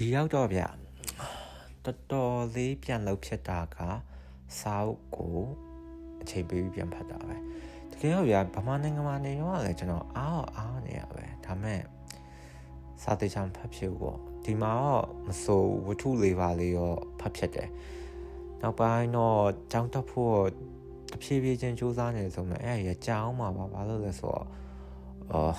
ဒီရောက်တော့ဗျတော်တော်လေးပြန်လှုပ်ဖြစ်တာကစာအုပ်ကိုအချိန်ပေးပြီးပြန်ဖတ်တာပဲတကယ်တော့ဗျာဗမာနိုင်ငံမှာနေတော့လည်းကျွန်တော်အားအားနေရပဲဒါမဲ့စာတေချာဖတ်ဖြစ်ပေါ့ဒီမှာတော့မစိုးဝတ္ထုလေးပါလေးရောဖတ်ဖြစ်တယ်နောက်ပိုင်းတော့ကြောင်းတက်ဖို့တဖြည်းဖြည်းချင်းစူးစမ်းနေဆိုမှအဲ့ရကြောင်းမှာပါဘာလို့လဲဆိုတော့အော်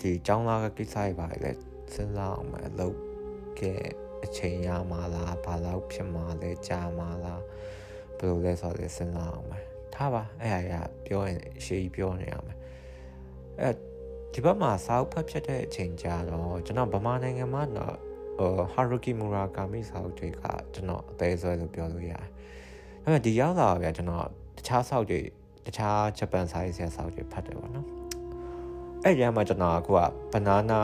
ဒီကြောင်းလာကကိစ္စတွေပါလေစဉ်းစားအောင်မယ်လို့ ကဲအချိန်ရမှာလားဘာလို့ဖြစ်မှာလဲကြာမှာလားဘယ်လိုလဲဆိုတော့စဉ်းစားအောင်မယ်ထားပါအဲ့အရာပြောရင်ရှေးပြောနေရမယ်အဲဒီဘက်မှာစာအုပ်ဖတ်ဖြစ်တဲ့အချိန်ကြာတော့ကျွန်တော်ဗမာနိုင်ငံမှာတော့ဟာရူကီမူရာကာမီစာအုပ်တွေကကျွန်တော်အသေးဆွဲလို့ပြောလို့ရတယ်။ဒါပေမဲ့ဒီရောက်လာတော့ဗျာကျွန်တော်တခြားစာအုပ်တွေတခြားဂျပန်စာရေးဆရာစာအုပ်တွေဖတ်တယ်ပေါ့နော်။အဲ့ဒီမှာကျွန်တော်အခုကဘနာနာ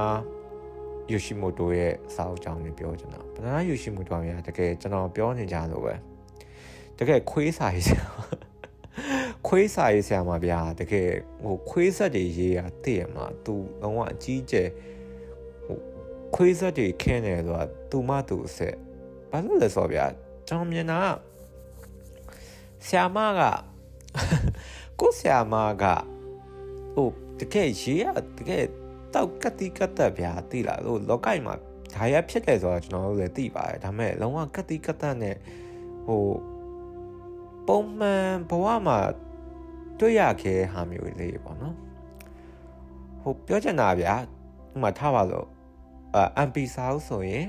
ယိုရှိမိုတိုရဲ့စာအုပ်ကြောင့်လည်းပြောချင်တာဘနာနာယိုရှိမိုတိုကတကယ်ကျွန်တော်ပြောနေကြလို့ပဲတကယ်ခွေးစာရေးဆရာခွေးစာရေးဆရာမဗျာတကယ်ဟိုခွေးဆက်တွေရေးရတည့်ရမှာသူလုံးဝအကြီးကျယ်ဟိုခွေးဆက်တွေခင်းတယ်ဆိုတာသူမသူအဆက်ဘာလို့လဲဆိုတော့ဗျာကျွန်တော်မြင်တာဆရာမကကိုဆရာမကဟိုတကယ်ရေးရတကယ် တောက်ကတိကတ်တက်ဗျာသိလားဟိုလောကိုက်မှာဒါရဖြစ်တယ်ဆိုတော့ကျွန်တော်တို့လည်းသိပါတယ်ဒါပေမဲ့လုံးဝကတိကတ်တက်နဲ့ဟိုပုံမှန်ဘဝမှာတွေ့ရခဲ့ဟာမျိုးလေးပေါ့နော်ဟိုပြောချင်တာဗျာဥမာထားပါလို့အ MP စာအုပ်ဆိုရင်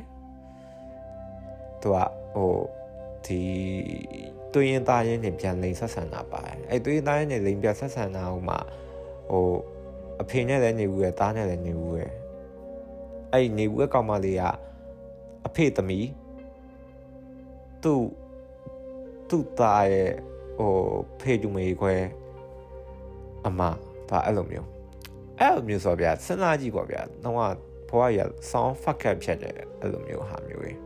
သူကဟိုဒီတွင်းရင်သားရင်နေပြန်လိန်ဆက်ဆံတာပါတယ်အဲ့တွင်းရင်သားရင်နေလိန်ပြန်ဆက်ဆံတာဟိုမှာဟို အဖေနဲ့လည်းနေဘူးရဲ့သားနဲ့လည်းနေဘူးရဲ့အဲ့နေဘူးရဲ့ကောင်မလေးကအဖေသမီးသူ့သူ့သားရဲ့ဟိုဖေတူမေခွဲအမဒါအဲ့လိုမျိုးအဲ့လိုမျိုးဆိုဗျာစဉ်းစားကြည့်ပေါ့ဗျာတော့ဘွားရ sound fuck up ဖြစ်တယ်အဲ့လိုမျိုးဟာမျိုးကြီး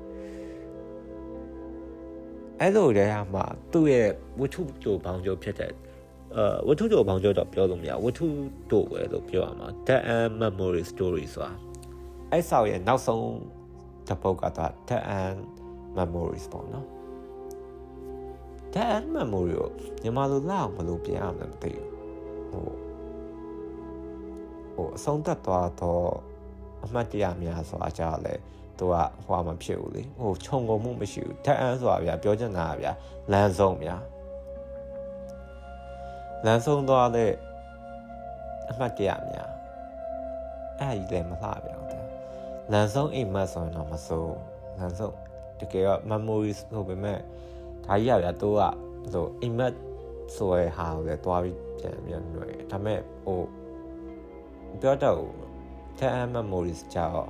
အဲ့လိုတည်းဟာမှသူ့ရဲ့ဝတ္ထုတိုဘောင်ကျော်ဖြစ်တဲ့ အဲဝတ္ထုတိုဘောင်ကျော်တော့ပြောလို့မရဝတ္ထုတိုပဲလို့ပြောရမှာ The and Memory Story ဆိုတာအဲ့ဆောက်ရဲ့နောက်ဆုံးတစ်ပုဒ်ကတော့ The and Memories ပေါ့နော် The and Memory ကိုညီမလိုလောက်မလို့ပြင်ရမှာမသိဘူးဟိုဟိုအဆုံးသက်သွားတော့အမှတ်တရများဆိုတာကြာလဲသူကဟိုမှာဖြစ်ဘူးလေဟိုခြုံငုံမှုမရှိဘူးတက်အန်းဆိုတာဗျာပြောချင်တာဗျာလမ်းဆုံးဗျာ လမ်းဆုံးသွားတဲ့အမှတ်တရများအဲ့ဒီလည်းမလှဗျာတဲ့လမ်းဆုံးအိမ်မက်ဆိုရင်တော့မစိုးလမ်းဆုံးတကယ်က memories ဆိုပေမဲ့ဒါကြီးရဗျာသူကဆိုအိမ်မက်ဆိုရဟာကိုလည်းတွားပြီးပြန်ပြန်လွယ်ဒါပေမဲ့ဟိုပြောတော့10 memories ကြောင့်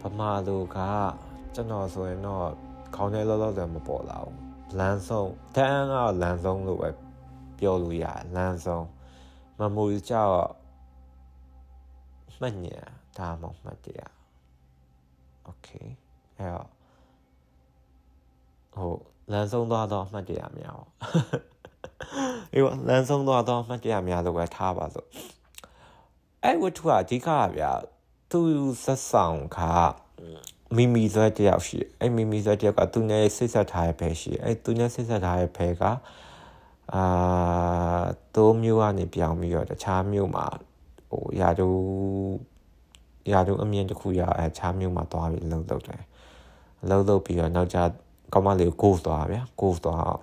ဗမာလူကကျွန်တော်ဆိုရင်တော့ခေါင်းထဲလောလောဆယ်မပေါ်လာဘူးလမ်းဆုံးတန်းကလမ်းဆုံးလို့ပဲ ပြောလို့ရတယ်လမ်းဆုံး memory ကြောင့်မှတ်ညာဒါမှမှတ်တရား okay အဲ့တော့ဟိုလမ်းဆုံးသွားတော့မှတ်တရားများပါအေးပါလမ်းဆုံးသွားတော့မှတ်တရားများလို့ပဲထားပါစို့အဲ့ဝတ္ထုကအဓိကဗျာသူဆက်ဆောင်ကမိမိဇွဲတယောက်ရှိအဲ့မိမိဇွဲတယောက်ကသူနဲ့ဆိတ်ဆက်ထားတဲ့ဖဲရှိအဲ့သူနဲ့ဆိတ်ဆက်ထားတဲ့ဖဲက အာတိုးမျိုးကနေပြောင်းပြီးတော့တခြားမျိုးမှာဟိုရာတူရာတူအမြင်တစ်ခုရအဲခြားမျိုးမှာသွားပြီးလှုပ်လှုပ်တယ်လှုပ်လှုပ်ပြီးတော့နောက်ကျကောင်းမလေးကို ghost သွားဗျာ ghost သွား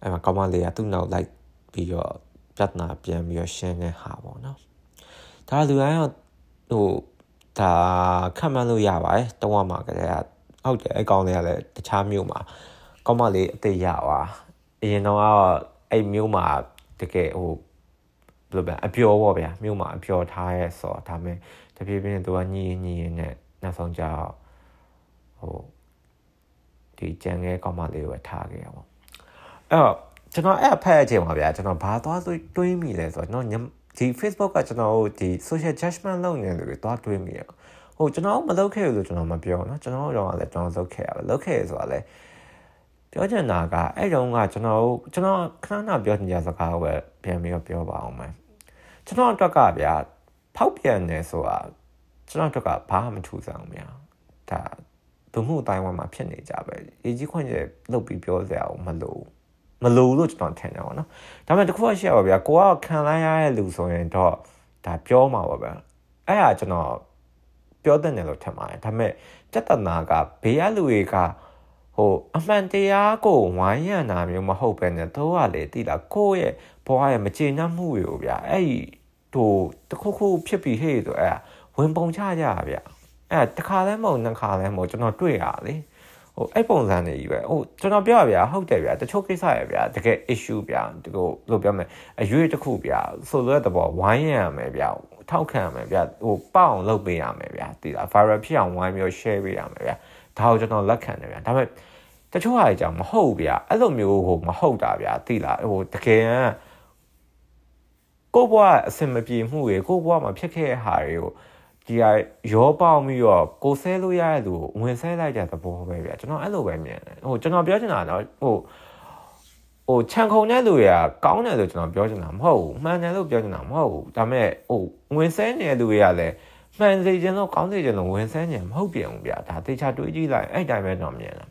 အဲ့မှာကောင်းမလေးကသူ့နောက်လိုက်ပြီးတော့ပြဿနာပြန်ပြီးတော့ရှင်းတဲ့ဟာပေါ့နော်ဒါလူတိုင်းတော့ဟိုဒါခံမှန်းလို့ရပါတယ်တုံးရမှာကလေးကဟုတ်တယ်အကောင်လေးကလည်းတခြားမျိုးမှာကောင်းမလေးအသေးရပါ အရင်တော့အဲ့မျိုးမှာတကယ်ဟိုဘယ်လိုပဲအပျော်ပေါ့ဗျာမျိုးမှာအပျော်ထားရဲဆိုတော့ဒါမဲ့တပြေးပြေးနဲ့သူကညီညီနဲ့နောက်ဆုံးကျတော့ဟိုဒီကြံငယ်ကောင်းမလေးကိုထားခဲ့ရပါအဲ့တော့ကျွန်တော်အဲ့ဖက်အချိန်ပါဗျာကျွန်တော်ဘာသွားတွေးမိလဲဆိုတော့ကျွန်တော်ဒီ Facebook ကကျွန်တော်တို့ဒီ social judgment လုပ်နေတယ်လို့သွားတွေးမိရဟိုကျွန်တော်မလုပ်ခဲ့ဘူးလို့ကျွန်တော်မပြောเนาะကျွန်တော်တော့လည်းကျွန်တော်လုပ်ခဲ့ရပါလုပ်ခဲ့ရဆိုတာလည်း ပြောချင်တာကအဲ့တုန်းကကျွန်တော်ကျွန်တော်ခဏခဏပြောချင်ကြစကားကိုပဲပြန်ပြီးတော့ပြောပါအောင်မယ်ကျွန်တော်အတွက်ကဗျာဖောက်ပြန်နေဆိုတာကျွန်တော်တို့ကဘာမှမထူးဆန်းဘူးဗျာဒါဘုမှုအတိုင်းဝမ်မှာဖြစ်နေကြပဲရေးကြီးခွင့်ရလုပ်ပြီးပြောစရာမလိုမလိုလို့ကျွန်တော်ထင်တယ်ပေါ့နော်ဒါပေမဲ့တခုရှိရပါဗျာကိုကခံလိုက်ရတဲ့လူဆိုရင်တော့ဒါပြောမှာပါဗျာအဲ့ဒါကျွန်တော်ပြောတဲ့တယ်လို့ထင်ပါတယ်ဒါပေမဲ့စက်တနာကဘေးရလူတွေက ဟိုအမှန်တရားကိုဝိုင်းရနာမျိုးမဟုတ်ပဲနဲ့တော့ကလေတိလာကိုယ့်ရဲ့ဘဝရဲ့မကျေနပ်မှုတွေကိုဗျာအဲ့ဒီဟိုတခုခုဖြစ်ပြီးဟေ့ဆိုအဲ့ဝင်ပုံချကြရဗျာအဲ့တခါလဲမဟုတ်နှစ်ခါလဲမဟုတ်ကျွန်တော်တွေ့ရလေဟိုအဲ့ပုံစံတွေကြီးပဲဟိုကျွန်တော်ပြောရဗျာဟုတ်တယ်ဗျာတချို့ကိစ္စရဗျာတကယ် issue ဗျာဒီကိုလို့ပြောမယ်အရွေးတစ်ခုဗျာဆိုလိုတဲ့ဘောဝိုင်းရရမယ်ဗျာထောက်ခံရမယ်ဗျာဟိုပေါအောင်လုပ်ပေးရမယ်ဗျာဒီလား viral ဖြစ်အောင်ဝိုင်းပြီး share ပေးရမယ်ဗျာ ဒါကိုကျွန်တော်လက်ခံတယ်ဗျာဒါပေမဲ့တချို့ဟာကြောင့်မဟုတ်ဗျာအဲ့လိုမျိုးဟိုမဟုတ်တာဗျာသိလားဟိုတကယ်ကိုဘွားအစင်မပြေမှုတွေကိုဘွားမှာဖြစ်ခဲ့တဲ့ဟာတွေကိုဒီဟာရောပေါက်ပြီးတော့ကိုဆဲလို့ရတဲ့သူကိုဝင်ဆဲလိုက်တဲ့သဘောပဲဗျာကျွန်တော်အဲ့လိုပဲမြင်တယ်ဟိုကျွန်တော်ပြောချင်တာတော့ဟိုဟိုခြံခုံတဲ့လူတွေကကောင်းတယ်လို့ကျွန်တော်ပြောချင်တာမဟုတ်ဘူးမှန်တယ်လို့ပြောချင်တာမဟုတ်ဘူးဒါပေမဲ့ဟိုဝင်ဆဲနေတဲ့လူတွေကလည်း မှန်စေခြင်းလို့ကောင်းစေခြင်းလို့ဝင်ဆဲနေမဟုတ်ပြန်ဘူးဗျာဒါသေချာတွေးကြည့်လိုက်အဲ့တိုင်းပဲတော့မြင်တယ်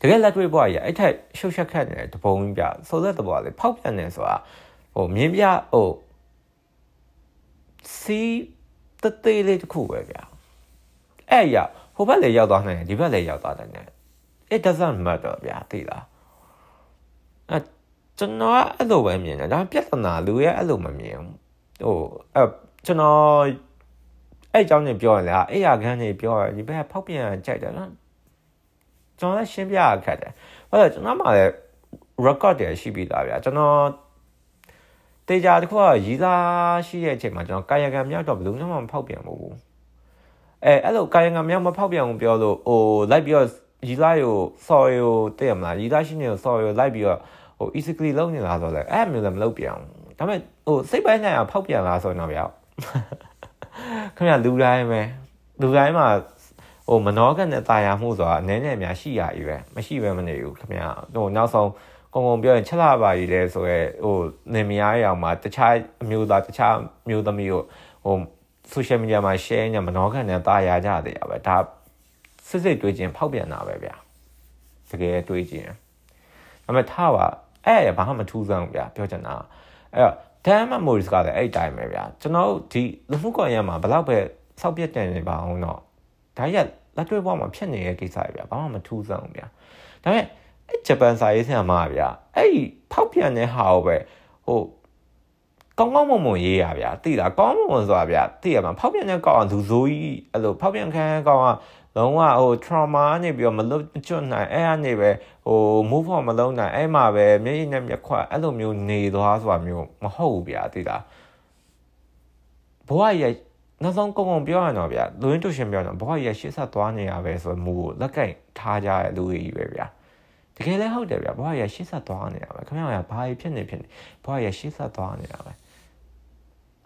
တကယ်လက်တွေ့ဘွားကြီးအဲ့ထက်ရှုပ်ရှက်ခတ်နေတဲ့တပုံကြီးပြဆိုတဲ့တဘောလေးဖောက်ပြန်နေဆိုတာဟိုမြင်းပြဟိုစီတသေးလေးတစ်ခုပဲဗျာအဲ့ရဟိုဘက်လည်းရောက်သွားနိုင်တယ်ဒီဘက်လည်းရောက်သွားနိုင်တယ် it doesn't matter ဗျာသိလားအဲကျွန်တော်ကအဲ့လိုပဲမြင်တယ်ဒါပြဿနာလူရဲ့အဲ့လိုမမြင်ဘူးဟိုအဲကျွန်တော် အဲ့အကြောင်းနေပြောရင်လေအဲ့ရခန်းနေပြောရဒီဘက်ဖောက်ပြန်ကြိုက်တယ်နော်ကျွန်တော်လည်းရှင်းပြရခက်တယ်ဘာလို့ကျွန်တော်မှလည်း record တွေရှိပြီးသားဗျာကျွန်တော်တေချာတခုကရီးသားရှိတဲ့အချိန်မှာကျွန်တော်ကာယကံမြောက်တော့ဘယ်လိုမှမဖောက်ပြန်ဘူးအဲအဲ့လိုကာယကံမြောက်မဖောက်ပြန်ဘူးပြောလို့ဟိုလိုက်ပြီးတော့ရီးသားကို sorry ကိုတည့်ရမလားရီးသားရှိနေကို sorry ကိုလိုက်ပြီးတော့ဟို easily လုံးနေလားဆိုတော့အဲ့မျိုးလည်းမလုပ်ပြန်ဘူးဒါပေမဲ့ဟိုစိတ်ပိုင်းဆိုင်ရာဖောက်ပြန်လားဆိုရင်တော့ဗျာ ခင်ဗျလူတိုင်းပဲလူတိုင်းမှာဟိုမနောကနဲ့တာယာမှုဆိုတာအနည်းနဲ့အများရှိရကြီးပဲမရှိပဲမနေဘူးခင်ဗျဟိုနောက်ဆုံးကုံကုံပြောရင်ချက်လာပါကြီးလဲဆိုရဲဟိုနေမယားရောင်မှာတခြားအမျိုးသားတခြားမျိုးသမီးကိုဟို social media မှာ share ညမနောခံနေတာယာကြတယ်ရပဲဒါစစ်စစ်တွေးခြင်းဖောက်ပြန်တာပဲဗျာတကယ်တွေးခြင်းဒါပေမဲ့ထားပါအဲ့ရဘာမှမထူးဆန်းဘူးဗျာပြောချင်တာအဲ့တော့ Dan Memories ကလည်းအဲ့တိုင်းပဲဗျာကျွန်တော်တို့ဒီလူမှုကွန်ရက်မှာဘလောက်ပဲစောက်ပြတ်တယ်နေပါအောင်တော့ဒါရက်လက်တွေ့ဘဝမှာဖြစ်နေတဲ့ကိစ္စတွေဗျာဘာမှမထူးဆန်းဘူးဗျာဒါပေမဲ့အဲ့ဂျပန်စာရေးဆရာမဗျာအဲ့ဒီဖောက်ပြန်တဲ့ဟာကိုပဲဟိုကောင်းကောင်းမွန်မွန်ရေးရဗျာသိလားကောင်းမွန်မွန်ဆိုတာဗျာသိရမှာဖောက်ပြန်တဲ့ကောင်းအောင်သူဇိုးကြီးအဲ့လိုဖောက်ပြန်ခံကောင်းအောင် လုံးဝဟို trauma နေပြီးတော့မလွတ်ကျွတ်နိုင်အဲ့အနေပဲဟို move on မလုံးနိုင်အဲ့မှာပဲမျက်ရည်နဲ့မျက်ခွက်အဲ့လိုမျိုးနေသွားဆိုတာမျိုးမဟုတ်ဘူးဗျာသိလားဘဝရဲ့နောက်ဆုံးကုံကုံပြောရတော့ဗျာလူရင်းတူရှင်ပြောတော့ဘဝရဲ့ရှေ့ဆက်သွားနေရပဲဆိုမူကိုလက်ကင်ထားကြတဲ့လူကြီးပဲဗျာတကယ်လည်းဟုတ်တယ်ဗျာဘဝရရှေ့ဆက်သွားနေတာပဲခင်ဗျားကဘာဖြစ်နေဖြစ်နေဘဝရရှေ့ဆက်သွားနေတာပဲ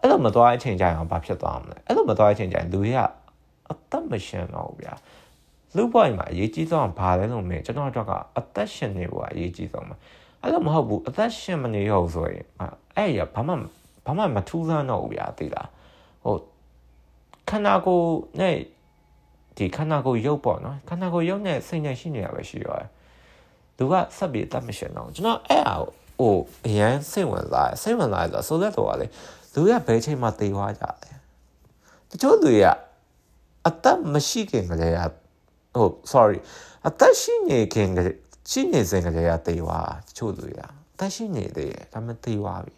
အဲ့လိုမသွားအချိန်ကြရင်ဘာဖြစ်သွားမလဲအဲ့လိုမသွားအချိန်ကြရင်လူရ အသက်မရှင်တော့ဘူးဗျာလူ့ဘဝမှာအရေးကြီးဆုံးကဘာလဲလို့မင်းကျွန်တော်တို့ကအသက်ရှင်နေဖို့အရေးကြီးဆုံးပဲအဲ့လိုမဟုတ်ဘူးအသက်ရှင်မနေရဘူးဆိုရင်အဲ့ရဘာမှဘာမှမထူးဆန်းတော့ဘူးဗျာသိလားဟိုခန္ဓာကိုယ်နဲ့ဒီခန္ဓာကိုယ်ရုပ်ပေါ့နော်ခန္ဓာကိုယ်ရုပ်နဲ့စိတ်နဲ့ရှိနေတာပဲရှိရတယ်သူကဆက်ပြီးအသက်မရှင်တော့ကျွန်တော်အဲ့အားဟိုအရန်စိတ်ဝင်စားစိတ်ဝင်စားဆိုဆိုလက်တော့ကလေသူကဘယ်ချိန်မှတေသွားကြလဲတချို့သူတွေက အသက်မရှိခင်ကလေးကဟို sorry အသက်ရှိနေခင်ကရှိနေစဉ်ကလေးကတေသွားတချို့သူတွေကအသက်ရှိနေသေးတယ်ဒါမှတေသွားပြီ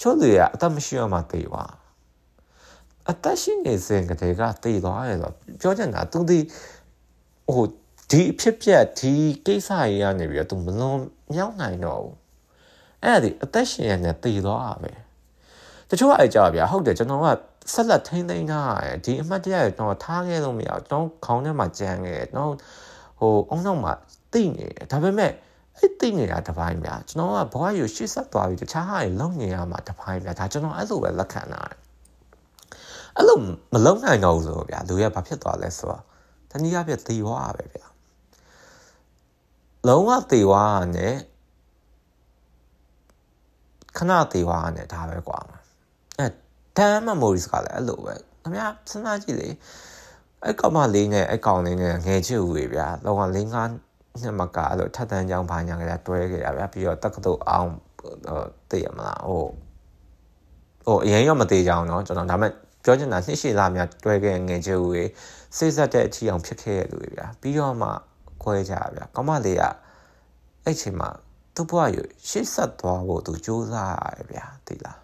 ချို့သူတွေကအသက်မရှိတော့မှတေသွားအသက်ရှိနေစဉ်ကလေးကတေသွားတယ်ဆိုပြောချင်တာသူဒီဟိုဒီအဖြစ်ပြက်ဒီကိစ္စကြီးကနေပြီးတော့ तू မလွန်မြောက်နိုင်တော့ဘူးအဲ့ဒါဒီအသက်ရှင်ရနေတည်သွားတာပဲတချို့အဲ့ကြောက်ဗျာဟုတ်တယ်ကျွန်တော်က ဆက်လက်ထိန်းသိမ်းထားရတယ်ဒီအမှတ်တရကျွန်တော်ထားခဲ့လို့မရဘူးကျွန်တော်ခေါင်းထဲမှာကြမ်းခဲ့တယ်ကျွန်တော်ဟိုအုံနောက်မှာသိနေတယ်ဒါပေမဲ့အဲ့သိနေတာတပိုင်းဗျာကျွန်တော်ကဘဝယူရှေ့ဆက်သွားပြီးတခြားဟာတွေလုံနေရမှာတပိုင်းဗျာဒါကျွန်တော်အဲ့လိုပဲလက်ခံတာအဲ့လိုမလုံနိုင်တော့ဘူးဆိုဗျာလူရဘာဖြစ်သွားလဲဆိုတော့တနည်းအားဖြင့်သေသွားပဲဗျာလုံးဝသေသွားတာနဲ့ခဏသေသွားတာနဲ့ဒါပဲကွာအဲ damn memories ကလည်းအဲ့လိုပဲ ခင်ဗျာစဉ်းစားကြည့်လေအဲ့ကောင်မလေးနဲ့အဲ့ကောင်လေးနဲ့ငယ်ချစ်ဦးဗျာလောကလေးငါနှစ်မကအဲ့လိုထပ်တန်းကြောင်းဘာညာကြတွဲခဲ့ရဗျာပြီးတော့တက္ကသိုလ်အောင်သိရမလားဟိုဟိုအရင်ရောမသေးကြအောင်เนาะကျွန်တော်ဒါပေမဲ့ပြောချင်တာနှစ်ရှည်လာများတွဲခဲ့ငယ်ချစ်ဦးတွေစိတ်ဆက်တဲ့အထီအောင်ဖြစ်ခဲ့ရလူတွေဗျာပြီးတော့မှခွဲကြဗျာကောင်မလေးကအဲ့ချိန်မှာသူ့ဘဝရရှေ့ဆက်သွားဖို့သူစူးစမ်းရတယ်ဗျာသိလား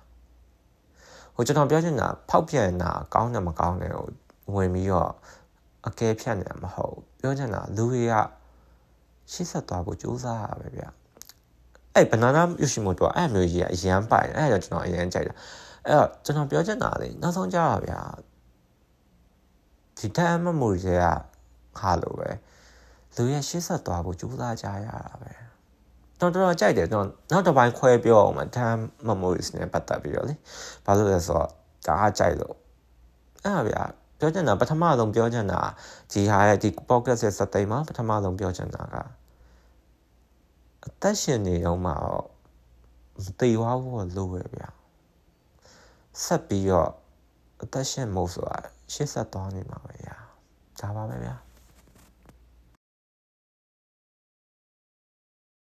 ဟိုကျွန်တော်ပြောချင်တာဖောက်ပြန်တာကောင်းတယ်မကောင်းတယ်ဟိုဝင်ပြီးတော့အကဲဖြတ်နေတာမဟုတ်ပြောချင်တာလူတွေကရှေ့ဆက်သွားဖို့စူးစမ်းရပဲဗျအဲ့ဘနာနာယူရှိမို့တော့အဲ့မျိုးကြီးကအရန်ပိုင်အဲ့တော့ကျွန်တော်အရန်ကြိုက်တာအဲ့တော့ကျွန်တော်ပြောချင်တာလေနောက်ဆုံးကြတာဗျာဒီတမ်းမမိုရီကဟာလို့ပဲလူရဲ့ရှေ့ဆက်သွားဖို့ကြိုးစားကြရတာပဲ တော့တော်တော်ကြိုက်တယ်ကျွန်တော်နောက်တစ်ပိုင်းခွဲပြောအောင်မှာ time memories နဲ့ပတ်သက်ပြီးတော့လေဘာလို့လဲဆိုတော့ဒါအားကြိုက်လို့အဲ့ဒါဗျာပြောချင်တာပထမဆုံးပြောချင်တာဒီဟာရဲ့ဒီ podcast ရဲ့စက်သိမ်းမှာပထမဆုံးပြောချင်တာကအသက်ရှင်နေတော့မှတော့မသိသွားဘူးလို့ပဲဗျာဆက်ပြီးတော့အသက်ရှင်မို့ဆိုတာရှေ့ဆက်သွားနေမှာပဲဗျာဒါပါပဲဗျာ